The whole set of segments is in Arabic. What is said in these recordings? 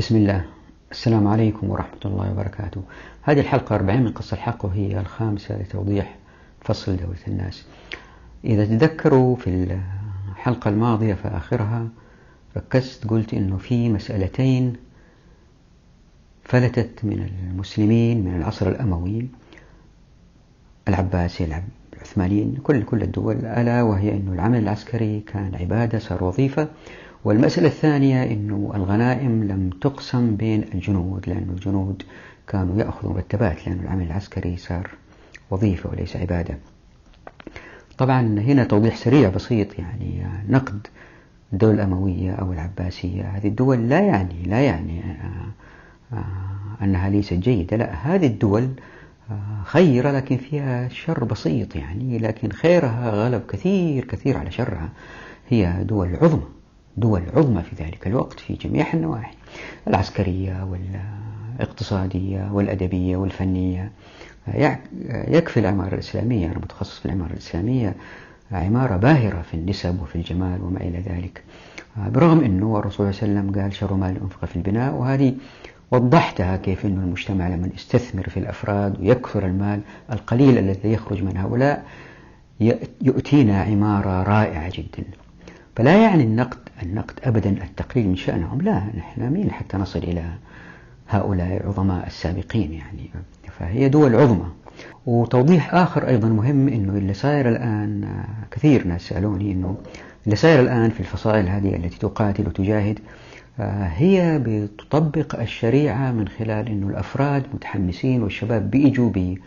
بسم الله. السلام عليكم ورحمة الله وبركاته. هذه الحلقة 40 من قصة الحق وهي الخامسة لتوضيح فصل دولة الناس. إذا تذكروا في الحلقة الماضية في آخرها ركزت قلت إنه في مسألتين فلتت من المسلمين من العصر الأموي العباسي العثمانيين كل كل الدول ألا وهي أنه العمل العسكري كان عبادة صار وظيفة. والمسألة الثانية أنه الغنائم لم تقسم بين الجنود لأن الجنود كانوا يأخذوا مرتبات لأن العمل العسكري صار وظيفة وليس عبادة. طبعا هنا توضيح سريع بسيط يعني نقد الدولة الأموية أو العباسية. هذه الدول لا يعني لا يعني آه، آه، أنها ليست جيدة. لا هذه الدول آه، خيرة لكن فيها شر بسيط يعني لكن خيرها غلب كثير كثير على شرها. هي دول عظمى. دول عظمى في ذلك الوقت في جميع النواحي العسكرية والاقتصادية والأدبية والفنية. يكفي العمارة الإسلامية أنا متخصص في العمارة الإسلامية عمارة باهرة في النسب وفي الجمال وما إلى ذلك. برغم أنه الرسول صلى الله عليه وسلم قال شر مال أنفق في البناء وهذه وضحتها كيف أن المجتمع لما يستثمر في الأفراد ويكثر المال القليل الذي يخرج من هؤلاء يؤتينا عمارة رائعة جدا. فلا يعني النقد النقد أبدا التقليل من شأنهم. لا نحن مين حتى نصل إلى هؤلاء العظماء السابقين يعني. فهي دول عظمى. وتوضيح آخر أيضا مهم أنه اللي صاير الآن كثير ناس سألوني أنه اللي صاير الآن في الفصائل هذه التي تقاتل وتجاهد هي بتطبق الشريعة من خلال أنه الأفراد متحمسين والشباب بيجوا بي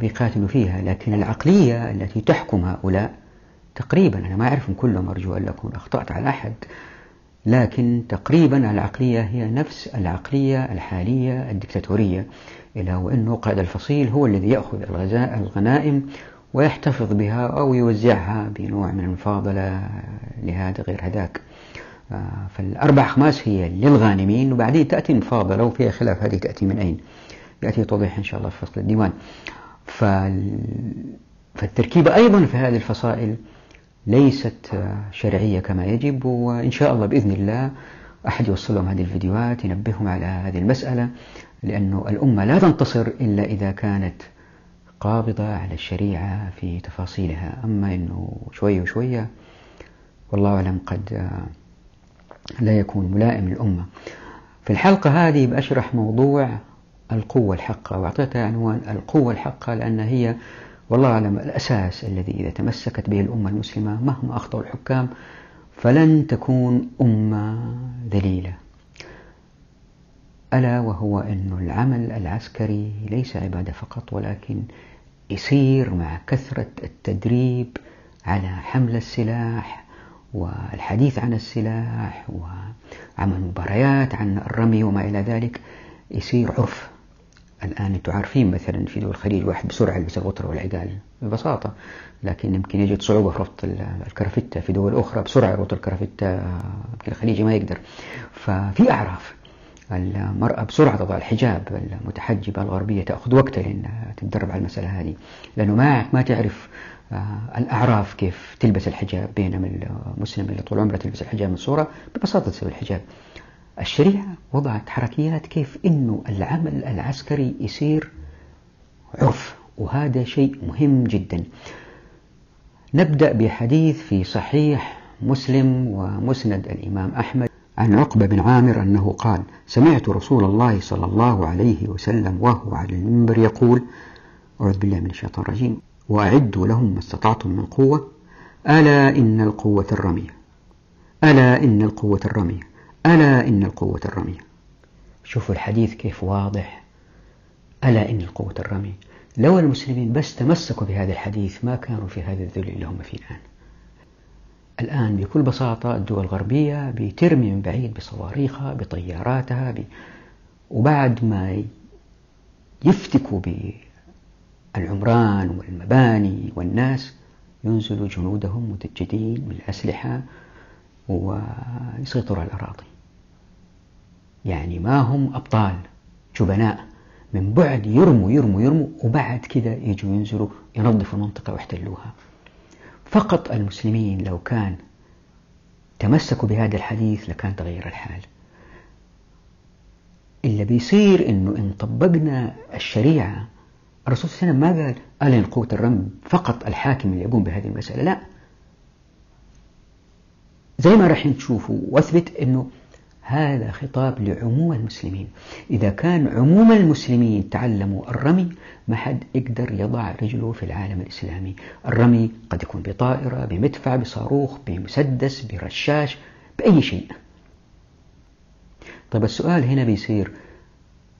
بيقاتلوا فيها. لكن العقلية التي تحكم هؤلاء تقريبا أنا ما أعرفهم كلهم أرجو أن أكون أخطأت على أحد لكن تقريبا العقلية هي نفس العقلية الحالية الدكتاتورية إلا وأنه قائد الفصيل هو الذي يأخذ الغنائم ويحتفظ بها أو يوزعها بنوع من المفاضلة لهذا غير هذاك. آه، فالأربع خماس هي للغانمين وبعدين تأتي المفاضلة وفيها خلاف هذه تأتي من أين؟ يأتي توضيح إن شاء الله في فصل الديوان. فالتركيبة أيضا في هذه الفصائل ليست شرعية كما يجب وإن شاء الله بإذن الله أحد يوصل لهم هذه الفيديوهات ينبههم على هذه المسألة لأنه الأمة لا تنتصر إلا إذا كانت قابضة على الشريعة في تفاصيلها. أما أنه شوية وشوية والله أعلم قد لا يكون ملائم للأمة. في الحلقة هذه بأشرح موضوع القوة الحقة وأعطيتها عنوان القوة الحقة لأن هي والله أعلم الأساس الذي إذا تمسكت به الأمة المسلمة مهما أخطأوا الحكام فلن تكون أمة ذليلة. ألا وهو أن العمل العسكري ليس عبادة فقط ولكن يصير مع كثرة التدريب على حمل السلاح والحديث عن السلاح وعمل مباريات عن الرمي وما إلى ذلك يصير عرف الآن أنتم عارفين مثلا في دول الخليج واحد بسرعة يلبس الغطرة والعقال ببساطة لكن يمكن يجد صعوبة في ربط الكرافتة في دول أخرى بسرعة يربط الكرافتة يمكن الخليجي ما يقدر. ففي أعراف المرأة بسرعة تضع الحجاب المتحجبة الغربية تأخذ وقتها لأنها تتدرب على المسألة هذه لأنه ما ما تعرف آه، الأعراف كيف تلبس الحجاب بينما المسلم اللي طول عمره تلبس الحجاب من صورة ببساطة تسوي الحجاب. الشريعة وضعت حركيات كيف أنه العمل العسكري يصير عرف وهذا شيء مهم جدا. نبدأ بحديث في صحيح مسلم ومسند الإمام أحمد عن عقبة بن عامر أنه قال سمعت رسول الله صلى الله عليه وسلم وهو على المنبر يقول أعوذ بالله من الشيطان الرجيم وأعدوا لهم ما استطعتم من قوة. ألا إن القوة الرمية. ألا إن القوة الرمية. ألا إن القوة الرمية. شوفوا الحديث كيف واضح. ألا إن القوة الرمية. لو المسلمين بس تمسكوا بهذا الحديث ما كانوا في هذا الذل اللي هم فيه الآن. الآن بكل بساطة الدول الغربية بترمي من بعيد بصواريخها بطياراتها ب... وبعد ما يفتكوا بالعمران والمباني والناس ينزلوا جنودهم متجدين بالأسلحة ويسيطروا على الأراضي. يعني ما هم أبطال جبناء من بعد يرموا يرموا يرموا وبعد كذا يجوا ينزلوا ينظفوا المنطقة ويحتلوها فقط المسلمين لو كان تمسكوا بهذا الحديث لكان تغير الحال. اللي بيصير إنه إن طبقنا الشريعة الرسول صلى الله عليه وسلم ما قال ألين قوة الرمي فقط الحاكم اللي يقوم بهذه المسألة لا. زي ما راح نشوفوا واثبت إنه هذا خطاب لعموم المسلمين. إذا كان عموم المسلمين تعلموا الرمي ما حد يقدر يضع رجله في العالم الإسلامي. الرمي قد يكون بطائرة بمدفع بصاروخ بمسدس برشاش بأي شيء. طيب السؤال هنا بيصير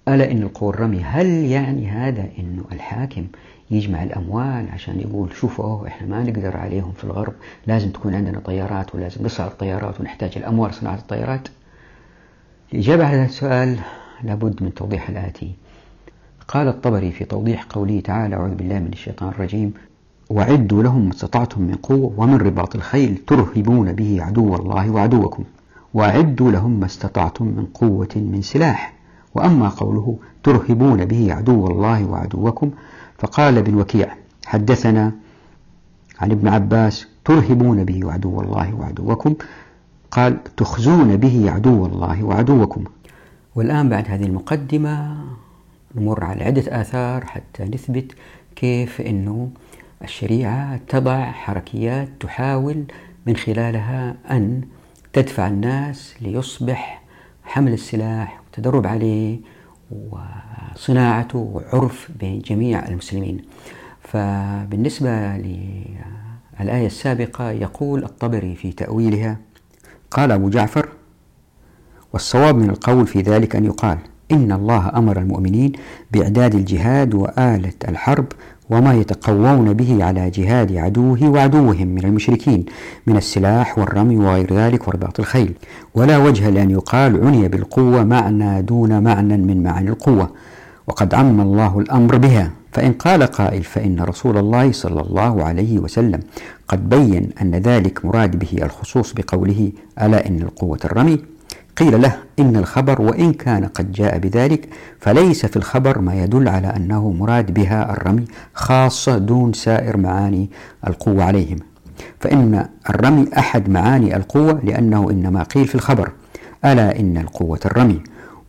ألا إن القوة الرمي هل يعني هذا إنه الحاكم يجمع الأموال عشان يقول شوفوا إحنا ما نقدر عليهم في الغرب لازم تكون عندنا طيارات ولازم نصنع الطيارات ونحتاج الأموال صناعة الطيارات؟ الإجابة على هذا السؤال لابد من توضيح الآتي. قال الطبري في توضيح قوله تعالى أعوذ بالله من الشيطان الرجيم وعدوا لهم ما استطعتم من قوة ومن رباط الخيل ترهبون به عدو الله وعدوكم. وأعدوا لهم ما استطعتم من قوة من سلاح. وأما قوله ترهبون به عدو الله وعدوكم فقال ابن وكيع حدثنا عن ابن عباس ترهبون به عدو الله وعدوكم قال تخزون به عدو الله وعدوكم. والآن بعد هذه المقدمة نمر على عدة آثار حتى نثبت كيف أنه الشريعة تضع حركيات تحاول من خلالها أن تدفع الناس ليصبح حمل السلاح والتدرب عليه وصناعته وعرف بين جميع المسلمين. فبالنسبة للآية السابقة يقول الطبري في تأويلها قال أبو جعفر والصواب من القول في ذلك أن يقال إن الله أمر المؤمنين بإعداد الجهاد وآلة الحرب وما يتقوون به على جهاد عدوه وعدوهم من المشركين من السلاح والرمي وغير ذلك ورباط الخيل. ولا وجه لأن يقال عني بالقوة معنى دون معنى من معاني القوة وقد عم الله الأمر بها. فإن قال قائل فإن رسول الله صلى الله عليه وسلم قد بين أن ذلك مراد به الخصوص بقوله ألا إن القوة الرمي؟ قيل له إن الخبر وإن كان قد جاء بذلك فليس في الخبر ما يدل على أنه مراد بها الرمي خاصة دون سائر معاني القوة عليهم. فإن الرمي أحد معاني القوة لأنه إنما قيل في الخبر ألا إن القوة الرمي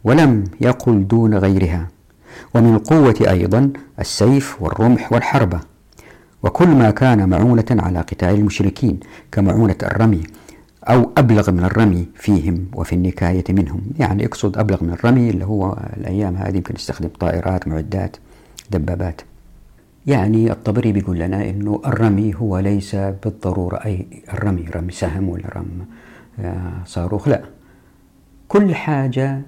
ولم يقل دون غيرها. ومن القوة أيضا السيف والرمح والحربة. وكل ما كان معونة على قتال المشركين كمعونة الرمي أو أبلغ من الرمي فيهم وفي النكاية منهم. يعني يقصد أبلغ من الرمي اللي هو الأيام هذه يمكن يستخدم طائرات معدات دبابات. يعني الطبري بيقول لنا أنه الرمي هو ليس بالضرورة. أي الرمي رمي سهم ولا رم آه، صاروخ لا. كل حاجة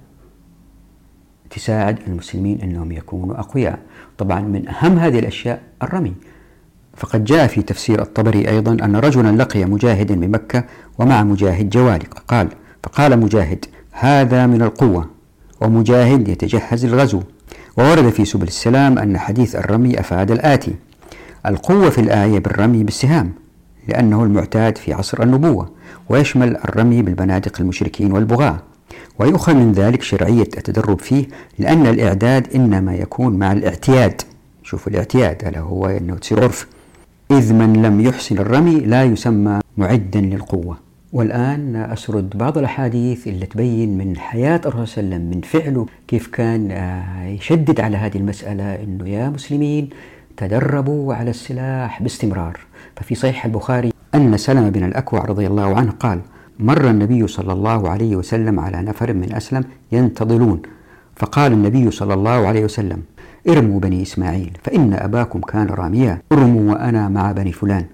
تساعد المسلمين أنهم يكونوا أقوياء. طبعا من أهم هذه الأشياء الرمي. فقد جاء في تفسير الطبري أيضا أن رجلا لقي مجاهدا بمكة ومع مجاهد جوالق قال فقال مجاهد هذا من القوة. ومجاهد يتجهز للغزو. وورد في سبل السلام أن حديث الرمي أفاد الآتي. القوة في الآية بالرمي بالسهام لأنه المعتاد في عصر النبوة ويشمل الرمي بالبنادق المشركين والبغاة. ويؤخذ من ذلك شرعية التدرب فيه لأن الإعداد إنما يكون مع الاعتياد. شوفوا الاعتياد هذا هو أنه تصير عرف إذ من لم يحسن الرمي لا يسمى معدا للقوة. والآن أسرد بعض الأحاديث اللي تبين من حياة الرسول صلى الله عليه وسلم من فعله كيف كان آه، يشدد على هذه المسألة أنه يا مسلمين تدربوا على السلاح باستمرار. ففي صحيح البخاري أن سلمة بن الأكوع رضي الله عنه قال مر النبي صلى الله عليه وسلم على نفر من أسلم ينتظلون فقال النبي صلى الله عليه وسلم ارموا بني إسماعيل فإن أباكم كان راميا ارموا وأنا مع بني فلان.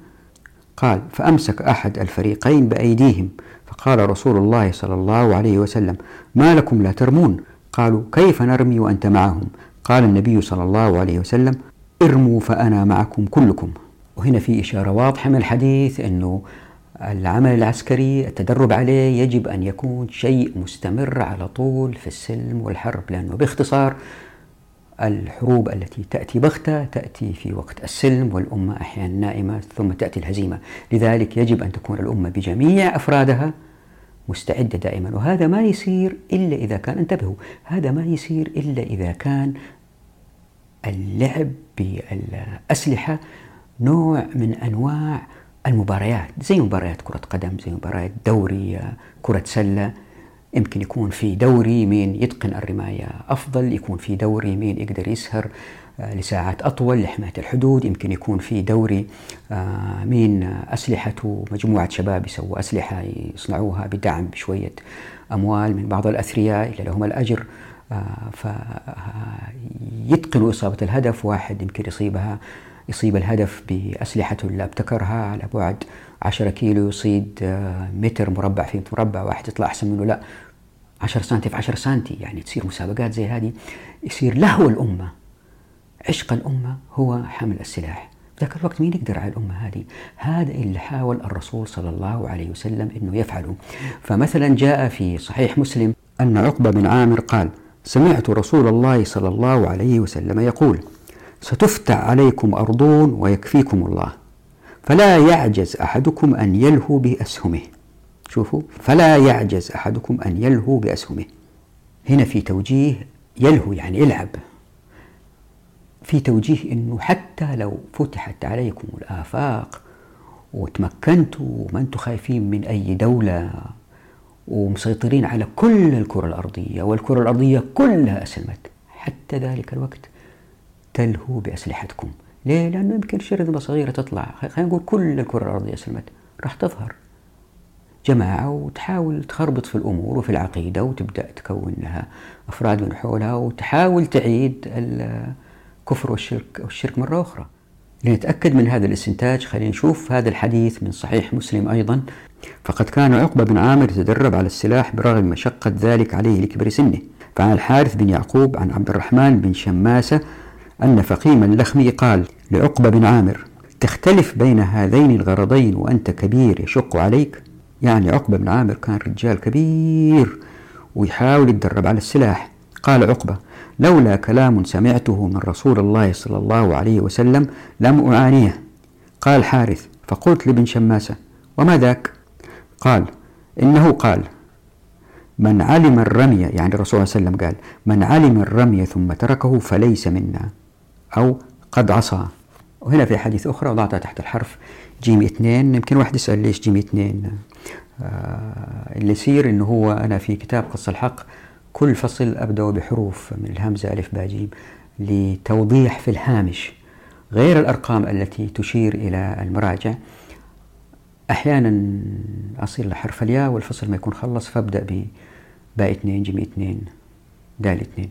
قال فأمسك أحد الفريقين بأيديهم. فقال رسول الله صلى الله عليه وسلم ما لكم لا ترمون؟ قالوا كيف نرمي وأنت معهم؟ قال النبي صلى الله عليه وسلم ارموا فأنا معكم كلكم. وهنا في إشارة واضحة من الحديث أنه العمل العسكري التدرب عليه يجب أن يكون شيء مستمر على طول في السلم والحرب لأنه باختصار الحروب التي تأتي بغتة تأتي في وقت السلم والأمة أحيانا نائمة ثم تأتي الهزيمة. لذلك يجب أن تكون الأمة بجميع أفرادها مستعدة دائما وهذا ما يصير إلا إذا كان انتبهوا هذا ما يصير إلا إذا كان اللعب بالأسلحة نوع من أنواع المباريات زي مباريات كرة قدم زي مباريات دوري كرة سلة. يمكن يكون في دوري مين يتقن الرماية أفضل يكون في دوري مين يقدر يسهر آه، لساعات أطول لحماية الحدود. يمكن يكون في دوري آه، مين أسلحته مجموعة شباب يسووا أسلحة يصنعوها بدعم بشوية أموال من بعض الأثرياء اللي لهم الأجر. فيتقنوا إصابة الهدف واحد يمكن يصيبها يصيب الهدف بأسلحته اللي ابتكرها على بعد 10 كيلو يصيد آه، متر مربع في مربع واحد يطلع أحسن منه. لا 10 سنتي في 10 سنتي. يعني تصير مسابقات زي هذه. يصير لهو الأمة. عشق الأمة هو حمل السلاح. ذاك الوقت مين يقدر على الأمة هذه؟ هذا اللي حاول الرسول صلى الله عليه وسلم أنه يفعله. فمثلا جاء في صحيح مسلم أن عقبة بن عامر قال سمعت رسول الله صلى الله عليه وسلم يقول ستفتح عليكم أرضون ويكفيكم الله. فلا يعجز أحدكم أن يلهو بأسهمه. شوفوا فلا يعجز أحدكم أن يلهو بأسهمه. هنا في توجيه يلهو يعني يلعب. في توجيه أنه حتى لو فتحت عليكم الآفاق وتمكنتوا وما أنتم خايفين من أي دولة ومسيطرين على كل الكرة الأرضية والكرة الأرضية كلها أسلمت حتى ذلك الوقت تلهوا بأسلحتكم. ليه؟ لأنه يمكن شرذمة صغيرة تطلع. خلينا نقول كل الكرة الأرضية أسلمت راح تظهر. جماعة وتحاول تخربط في الأمور وفي العقيدة وتبدأ تكون لها أفراد من حولها وتحاول تعيد الكفر والشرك والشرك مرة أخرى. لنتأكد من هذا الاستنتاج خلينا نشوف هذا الحديث من صحيح مسلم أيضا. فقد كان عقبة بن عامر يتدرب على السلاح برغم مشقة ذلك عليه لكبر سنه. فعن الحارث بن يعقوب عن عبد الرحمن بن شماسة أن فقيما اللخمي قال لعقبة بن عامر تختلف بين هذين الغرضين وأنت كبير يشق عليك؟ يعني عقبة بن عامر كان رجال كبير ويحاول يتدرب على السلاح. قال عقبة لولا كلام سمعته من رسول الله صلى الله عليه وسلم لم أعانيه. قال حارث فقلت لابن شماسة وما ذاك؟ قال إنه قال من علم الرمي يعني الرسول صلى الله عليه وسلم قال من علم الرمي ثم تركه فليس منا. أو قد عصى. وهنا في حديث أخرى وضعتها تحت الحرف جيم اثنين. يمكن واحد يسأل ليش جيم اثنين؟ آه اللي يصير إنه هو أنا في كتاب قص الحق كل فصل أبدأ بحروف من الهمزة ألف باء جيم لتوضيح في الهامش غير الأرقام التي تشير إلى المراجع. أحيانا أصير لحرف الياء والفصل ما يكون خلص فأبدأ بباء اثنين جيم اثنين دال اثنين.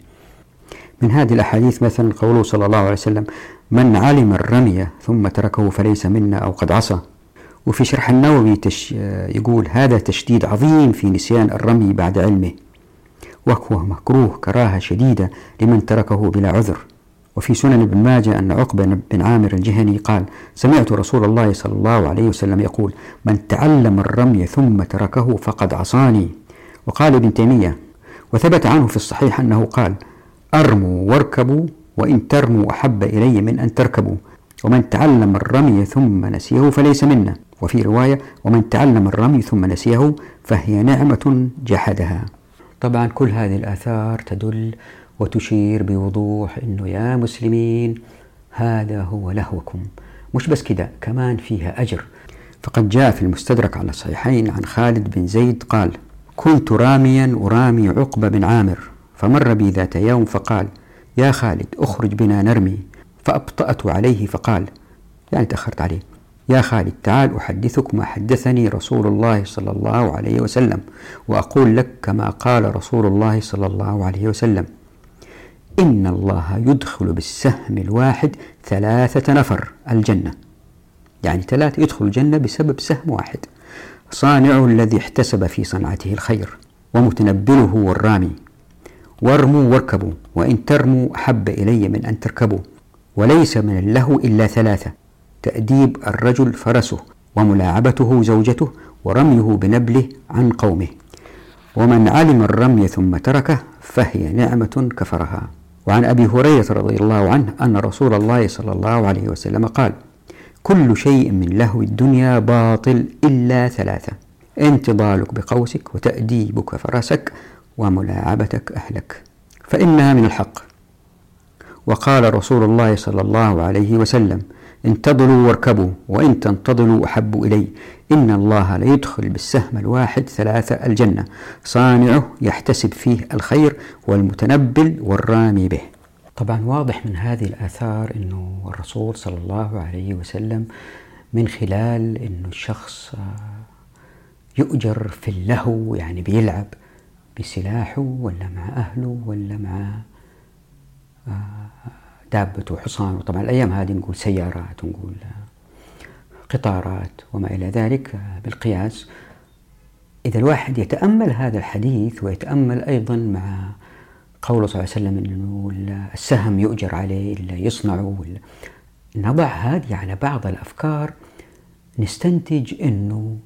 من هذه الأحاديث مثلا قوله صلى الله عليه وسلم من علم الرمي ثم تركه فليس منا أو قد عصى. وفي شرح النووي تش يقول هذا تشديد عظيم في نسيان الرمي بعد علمه. وهو مكروه كراهة شديدة لمن تركه بلا عذر. وفي سنن ابن ماجه أن عقبة بن عامر الجهني قال سمعت رسول الله صلى الله عليه وسلم يقول من تعلم الرمي ثم تركه فقد عصاني. وقال ابن تيمية وثبت عنه في الصحيح أنه قال أرموا واركبوا وإن ترموا أحب إلي من أن تركبوا. ومن تعلم الرمي ثم نسيه فليس منا. وفي رواية ومن تعلم الرمي ثم نسيه فهي نعمة جحدها. طبعا كل هذه الآثار تدل وتشير بوضوح أنه يا مسلمين هذا هو لهوكم. مش بس كده كمان فيها أجر. فقد جاء في المستدرك على الصحيحين عن خالد بن زيد قال كنت راميا أرامي عقبة بن عامر. فمر بي ذات يوم فقال يا خالد أخرج بنا نرمي. فأبطأت عليه فقال يعني تأخرت عليه يا خالد تعال أحدثك ما حدثني رسول الله صلى الله عليه وسلم وأقول لك كما قال رسول الله صلى الله عليه وسلم إن الله يدخل بالسهم الواحد ثلاثة نفر الجنة. يعني ثلاثة يدخل الجنة بسبب سهم واحد صانع الذي احتسب في صنعته الخير ومتنبله والرامي. وارموا واركبوا وإن ترموا أحب إلي من أن تركبوا. وليس من اللهو إلا ثلاثة تأديب الرجل فرسه وملاعبته زوجته ورميه بنبله عن قومه. ومن علم الرمي ثم تركه فهي نعمة كفرها. وعن أبي هريرة رضي الله عنه أن رسول الله صلى الله عليه وسلم قال كل شيء من لهو الدنيا باطل إلا ثلاثة انتظالك بقوسك وتأديبك فرسك وملاعبتك أهلك. فإنها من الحق. وقال رسول الله صلى الله عليه وسلم انتظلوا واركبوا وإن تنتظلوا أحب إلي. إن الله ليدخل بالسهم الواحد ثلاثة الجنة. صانعه يحتسب فيه الخير والمتنبل والرامي به. طبعا واضح من هذه الآثار أنه الرسول صلى الله عليه وسلم من خلال أنه الشخص آه، يؤجر في اللهو يعني بيلعب. بسلاحه ولا مع أهله ولا مع آه، دابته وحصانه طبعا الأيام هذه نقول سيارات ونقول قطارات وما إلى ذلك بالقياس. إذا الواحد يتأمل هذا الحديث ويتأمل أيضا مع قوله صلى الله عليه وسلم أنه السهم يؤجر عليه إلا يصنعه نضع هذه على بعض الأفكار نستنتج أنه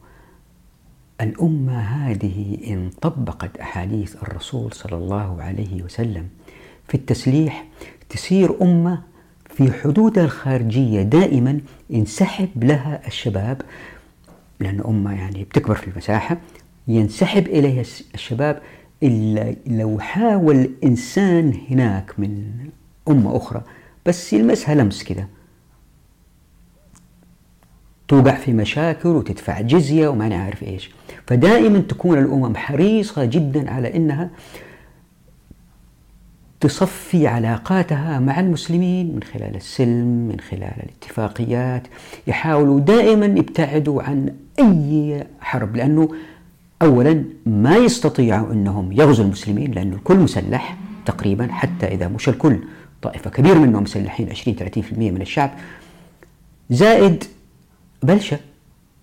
الأمة هذه إن طبقت أحاديث الرسول صلى الله عليه وسلم في التسليح تصير أمة في حدودها الخارجية دائما ينسحب لها الشباب لأن أمة يعني بتكبر في المساحة ينسحب إليها الشباب إلا لو حاول إنسان هناك من أمة أخرى بس يلمسها لمس كذا توقع في مشاكل وتدفع جزية وما نعرف إيش. فدائما تكون الأمم حريصة جدا على أنها تصفي علاقاتها مع المسلمين من خلال السلم من خلال الاتفاقيات. يحاولوا دائما يبتعدوا عن أي حرب لأنه أولا ما يستطيعوا أنهم يغزوا المسلمين لأنه الكل مسلح تقريبا حتى إذا مش الكل طائفة كبيرة منهم مسلحين 20-30% من الشعب. زائد بلشة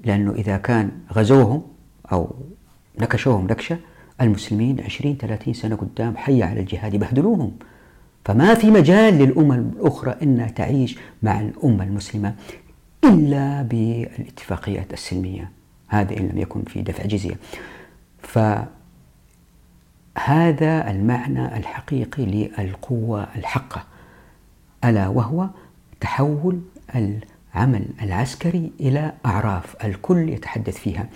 لأنه إذا كان غزوهم أو نكشوهم نكشة المسلمين 20 30 سنة قدام حي على الجهاد يبهدلوهم فما في مجال للأمم الأخرى أنها تعيش مع الأمة المسلمة إلا بالاتفاقيات السلمية. هذا إن لم يكن في دفع جزية. فهذا المعنى الحقيقي للقوة الحقة ألا وهو تحول العمل العسكري إلى أعراف الكل يتحدث فيها.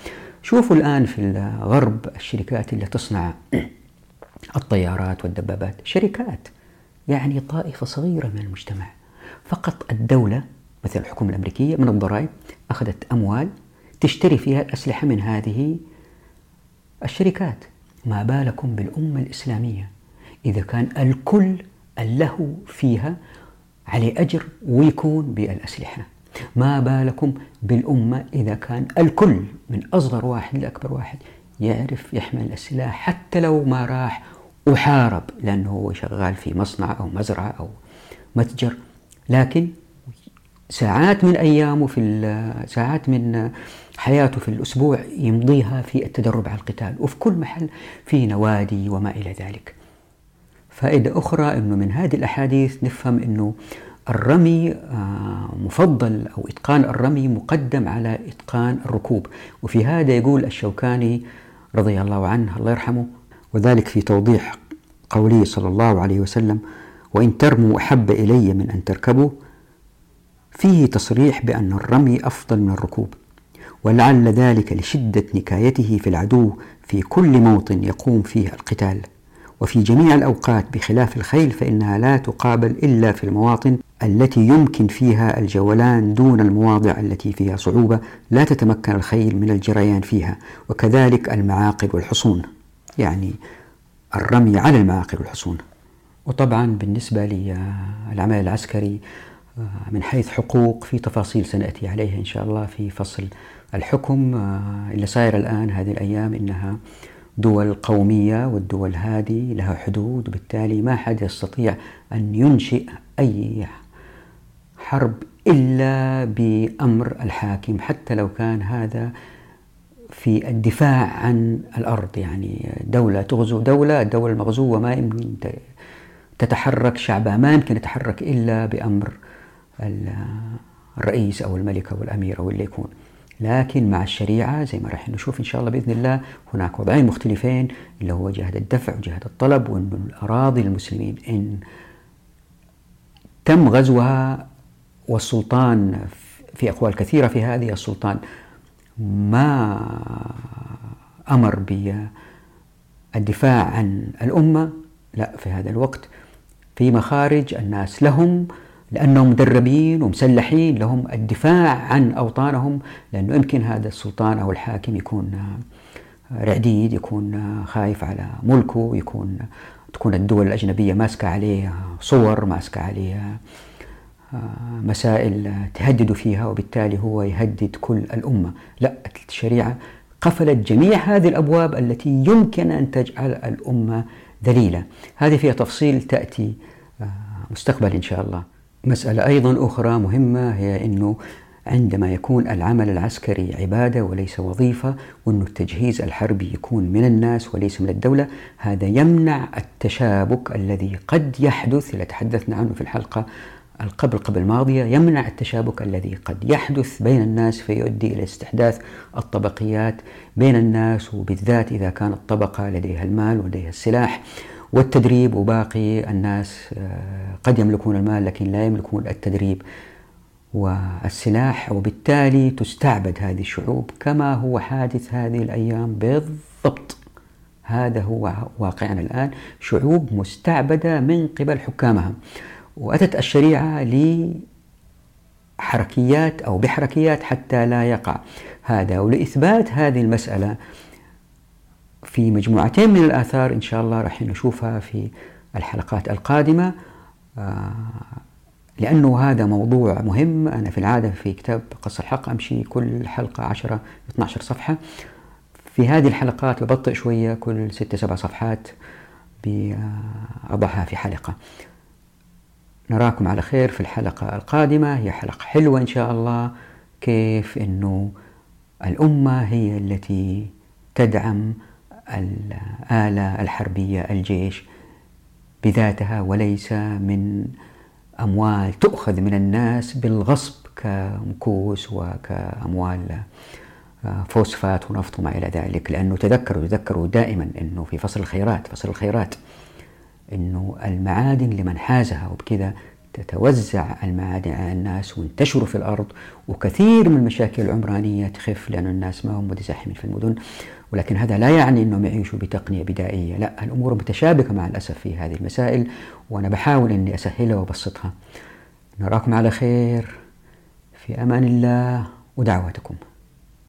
شوفوا الآن في الغرب الشركات اللي تصنع الطيارات والدبابات. شركات يعني طائفة صغيرة من المجتمع. فقط الدولة مثل الحكومة الأمريكية من الضرائب أخذت أموال تشتري فيها الأسلحة من هذه الشركات. ما بالكم بالأمة الإسلامية؟ إذا كان الكل اللهو فيها عليه أجر ويكون بالأسلحة. ما بالكم بالأمة إذا كان الكل من أصغر واحد لأكبر واحد يعرف يحمل السلاح حتى لو ما راح وحارب لأنه هو شغال في مصنع أو مزرعة أو متجر. لكن ساعات من أيامه في ساعات من حياته في الأسبوع يمضيها في التدرب على القتال وفي كل محل في نوادي وما إلى ذلك. فائدة أخرى أنه من هذه الأحاديث نفهم أنه الرمي آه، مفضل أو إتقان الرمي مقدم على إتقان الركوب. وفي هذا يقول الشوكاني رضي الله عنه الله يرحمه وذلك في توضيح قوله صلى الله عليه وسلم وإن ترموا أحب إلي من أن تركبوا فيه تصريح بأن الرمي أفضل من الركوب ولعل ذلك لشدة نكايته في العدو في كل موطن يقوم فيه القتال. وفي جميع الأوقات بخلاف الخيل فإنها لا تقابل إلا في المواطن التي يمكن فيها الجولان دون المواضع التي فيها صعوبة لا تتمكن الخيل من الجريان فيها وكذلك المعاقل والحصون يعني الرمي على المعاقل والحصون. وطبعا بالنسبة للعمل العسكري من حيث حقوق في تفاصيل سنأتي عليها إن شاء الله في فصل الحكم. اللي صاير الآن هذه الأيام إنها دول قومية والدول هذه لها حدود وبالتالي ما حد يستطيع أن ينشئ أي حرب إلا بأمر الحاكم حتى لو كان هذا في الدفاع عن الأرض. يعني دولة تغزو دولة الدولة المغزوة ما يمكن تتحرك شعبها ما يمكن يتحرك إلا بأمر الرئيس أو الملك أو الأمير أو اللي يكون. لكن مع الشريعة زي ما راح نشوف إن شاء الله بإذن الله هناك وضعين مختلفين اللي هو جهة الدفع وجهة الطلب وأن الأراضي المسلمين إن تم غزوها والسلطان في أقوال كثيرة في هذه السلطان. ما أمر بالدفاع عن الأمة؟ لا في هذا الوقت. في مخارج الناس لهم لأنهم مدربين ومسلحين لهم الدفاع عن أوطانهم لأنه يمكن هذا السلطان أو الحاكم يكون رعديد يكون خايف على ملكه يكون تكون الدول الأجنبية ماسكة عليه صور ماسكة عليه مسائل تهدد فيها وبالتالي هو يهدد كل الأمة. لا الشريعة قفلت جميع هذه الأبواب التي يمكن أن تجعل الأمة ذليلة. هذه فيها تفصيل تأتي مستقبل إن شاء الله. مسألة أيضا أخرى مهمة هي أنه عندما يكون العمل العسكري عبادة وليس وظيفة وأن التجهيز الحربي يكون من الناس وليس من الدولة هذا يمنع التشابك الذي قد يحدث اللي تحدثنا عنه في الحلقة القبل قبل الماضية يمنع التشابك الذي قد يحدث بين الناس فيؤدي إلى استحداث الطبقيات بين الناس وبالذات إذا كانت طبقة لديها المال ولديها السلاح والتدريب وباقي الناس آه، قد يملكون المال لكن لا يملكون التدريب والسلاح وبالتالي تستعبد هذه الشعوب كما هو حادث هذه الأيام بالضبط. هذا هو واقعنا الآن. شعوب مستعبدة من قبل حكامها وأتت الشريعة لحركيات أو بحركيات حتى لا يقع هذا ولإثبات هذه المسألة في مجموعتين من الآثار إن شاء الله راح نشوفها في الحلقات القادمة. آه، لأنه هذا موضوع مهم. أنا في العادة في كتاب قص الحق أمشي كل حلقة 10 12 صفحة. في هذه الحلقات ببطئ شوية كل 6 7 صفحات بأضعها في حلقة. نراكم على خير في الحلقة القادمة. هي حلقة حلوة إن شاء الله. كيف أنه الأمة هي التي تدعم الآلة الحربية الجيش بذاتها وليس من أموال تؤخذ من الناس بالغصب كمكوس وكأموال فوسفات ونفط وما إلى ذلك. لأنه تذكروا تذكروا دائما أنه في فصل الخيرات فصل الخيرات. أنه المعادن لمن حازها وبكذا تتوزع المعادن على الناس وينتشروا في الأرض وكثير من المشاكل العمرانية تخف لأن الناس ما هم متزاحمين في المدن. ولكن هذا لا يعني أنهم يعيشوا بتقنية بدائية لا الأمور متشابكة مع الأسف في هذه المسائل وأنا بحاول أني أسهلها وأبسطها. نراكم على خير. في أمان الله ودعواتكم.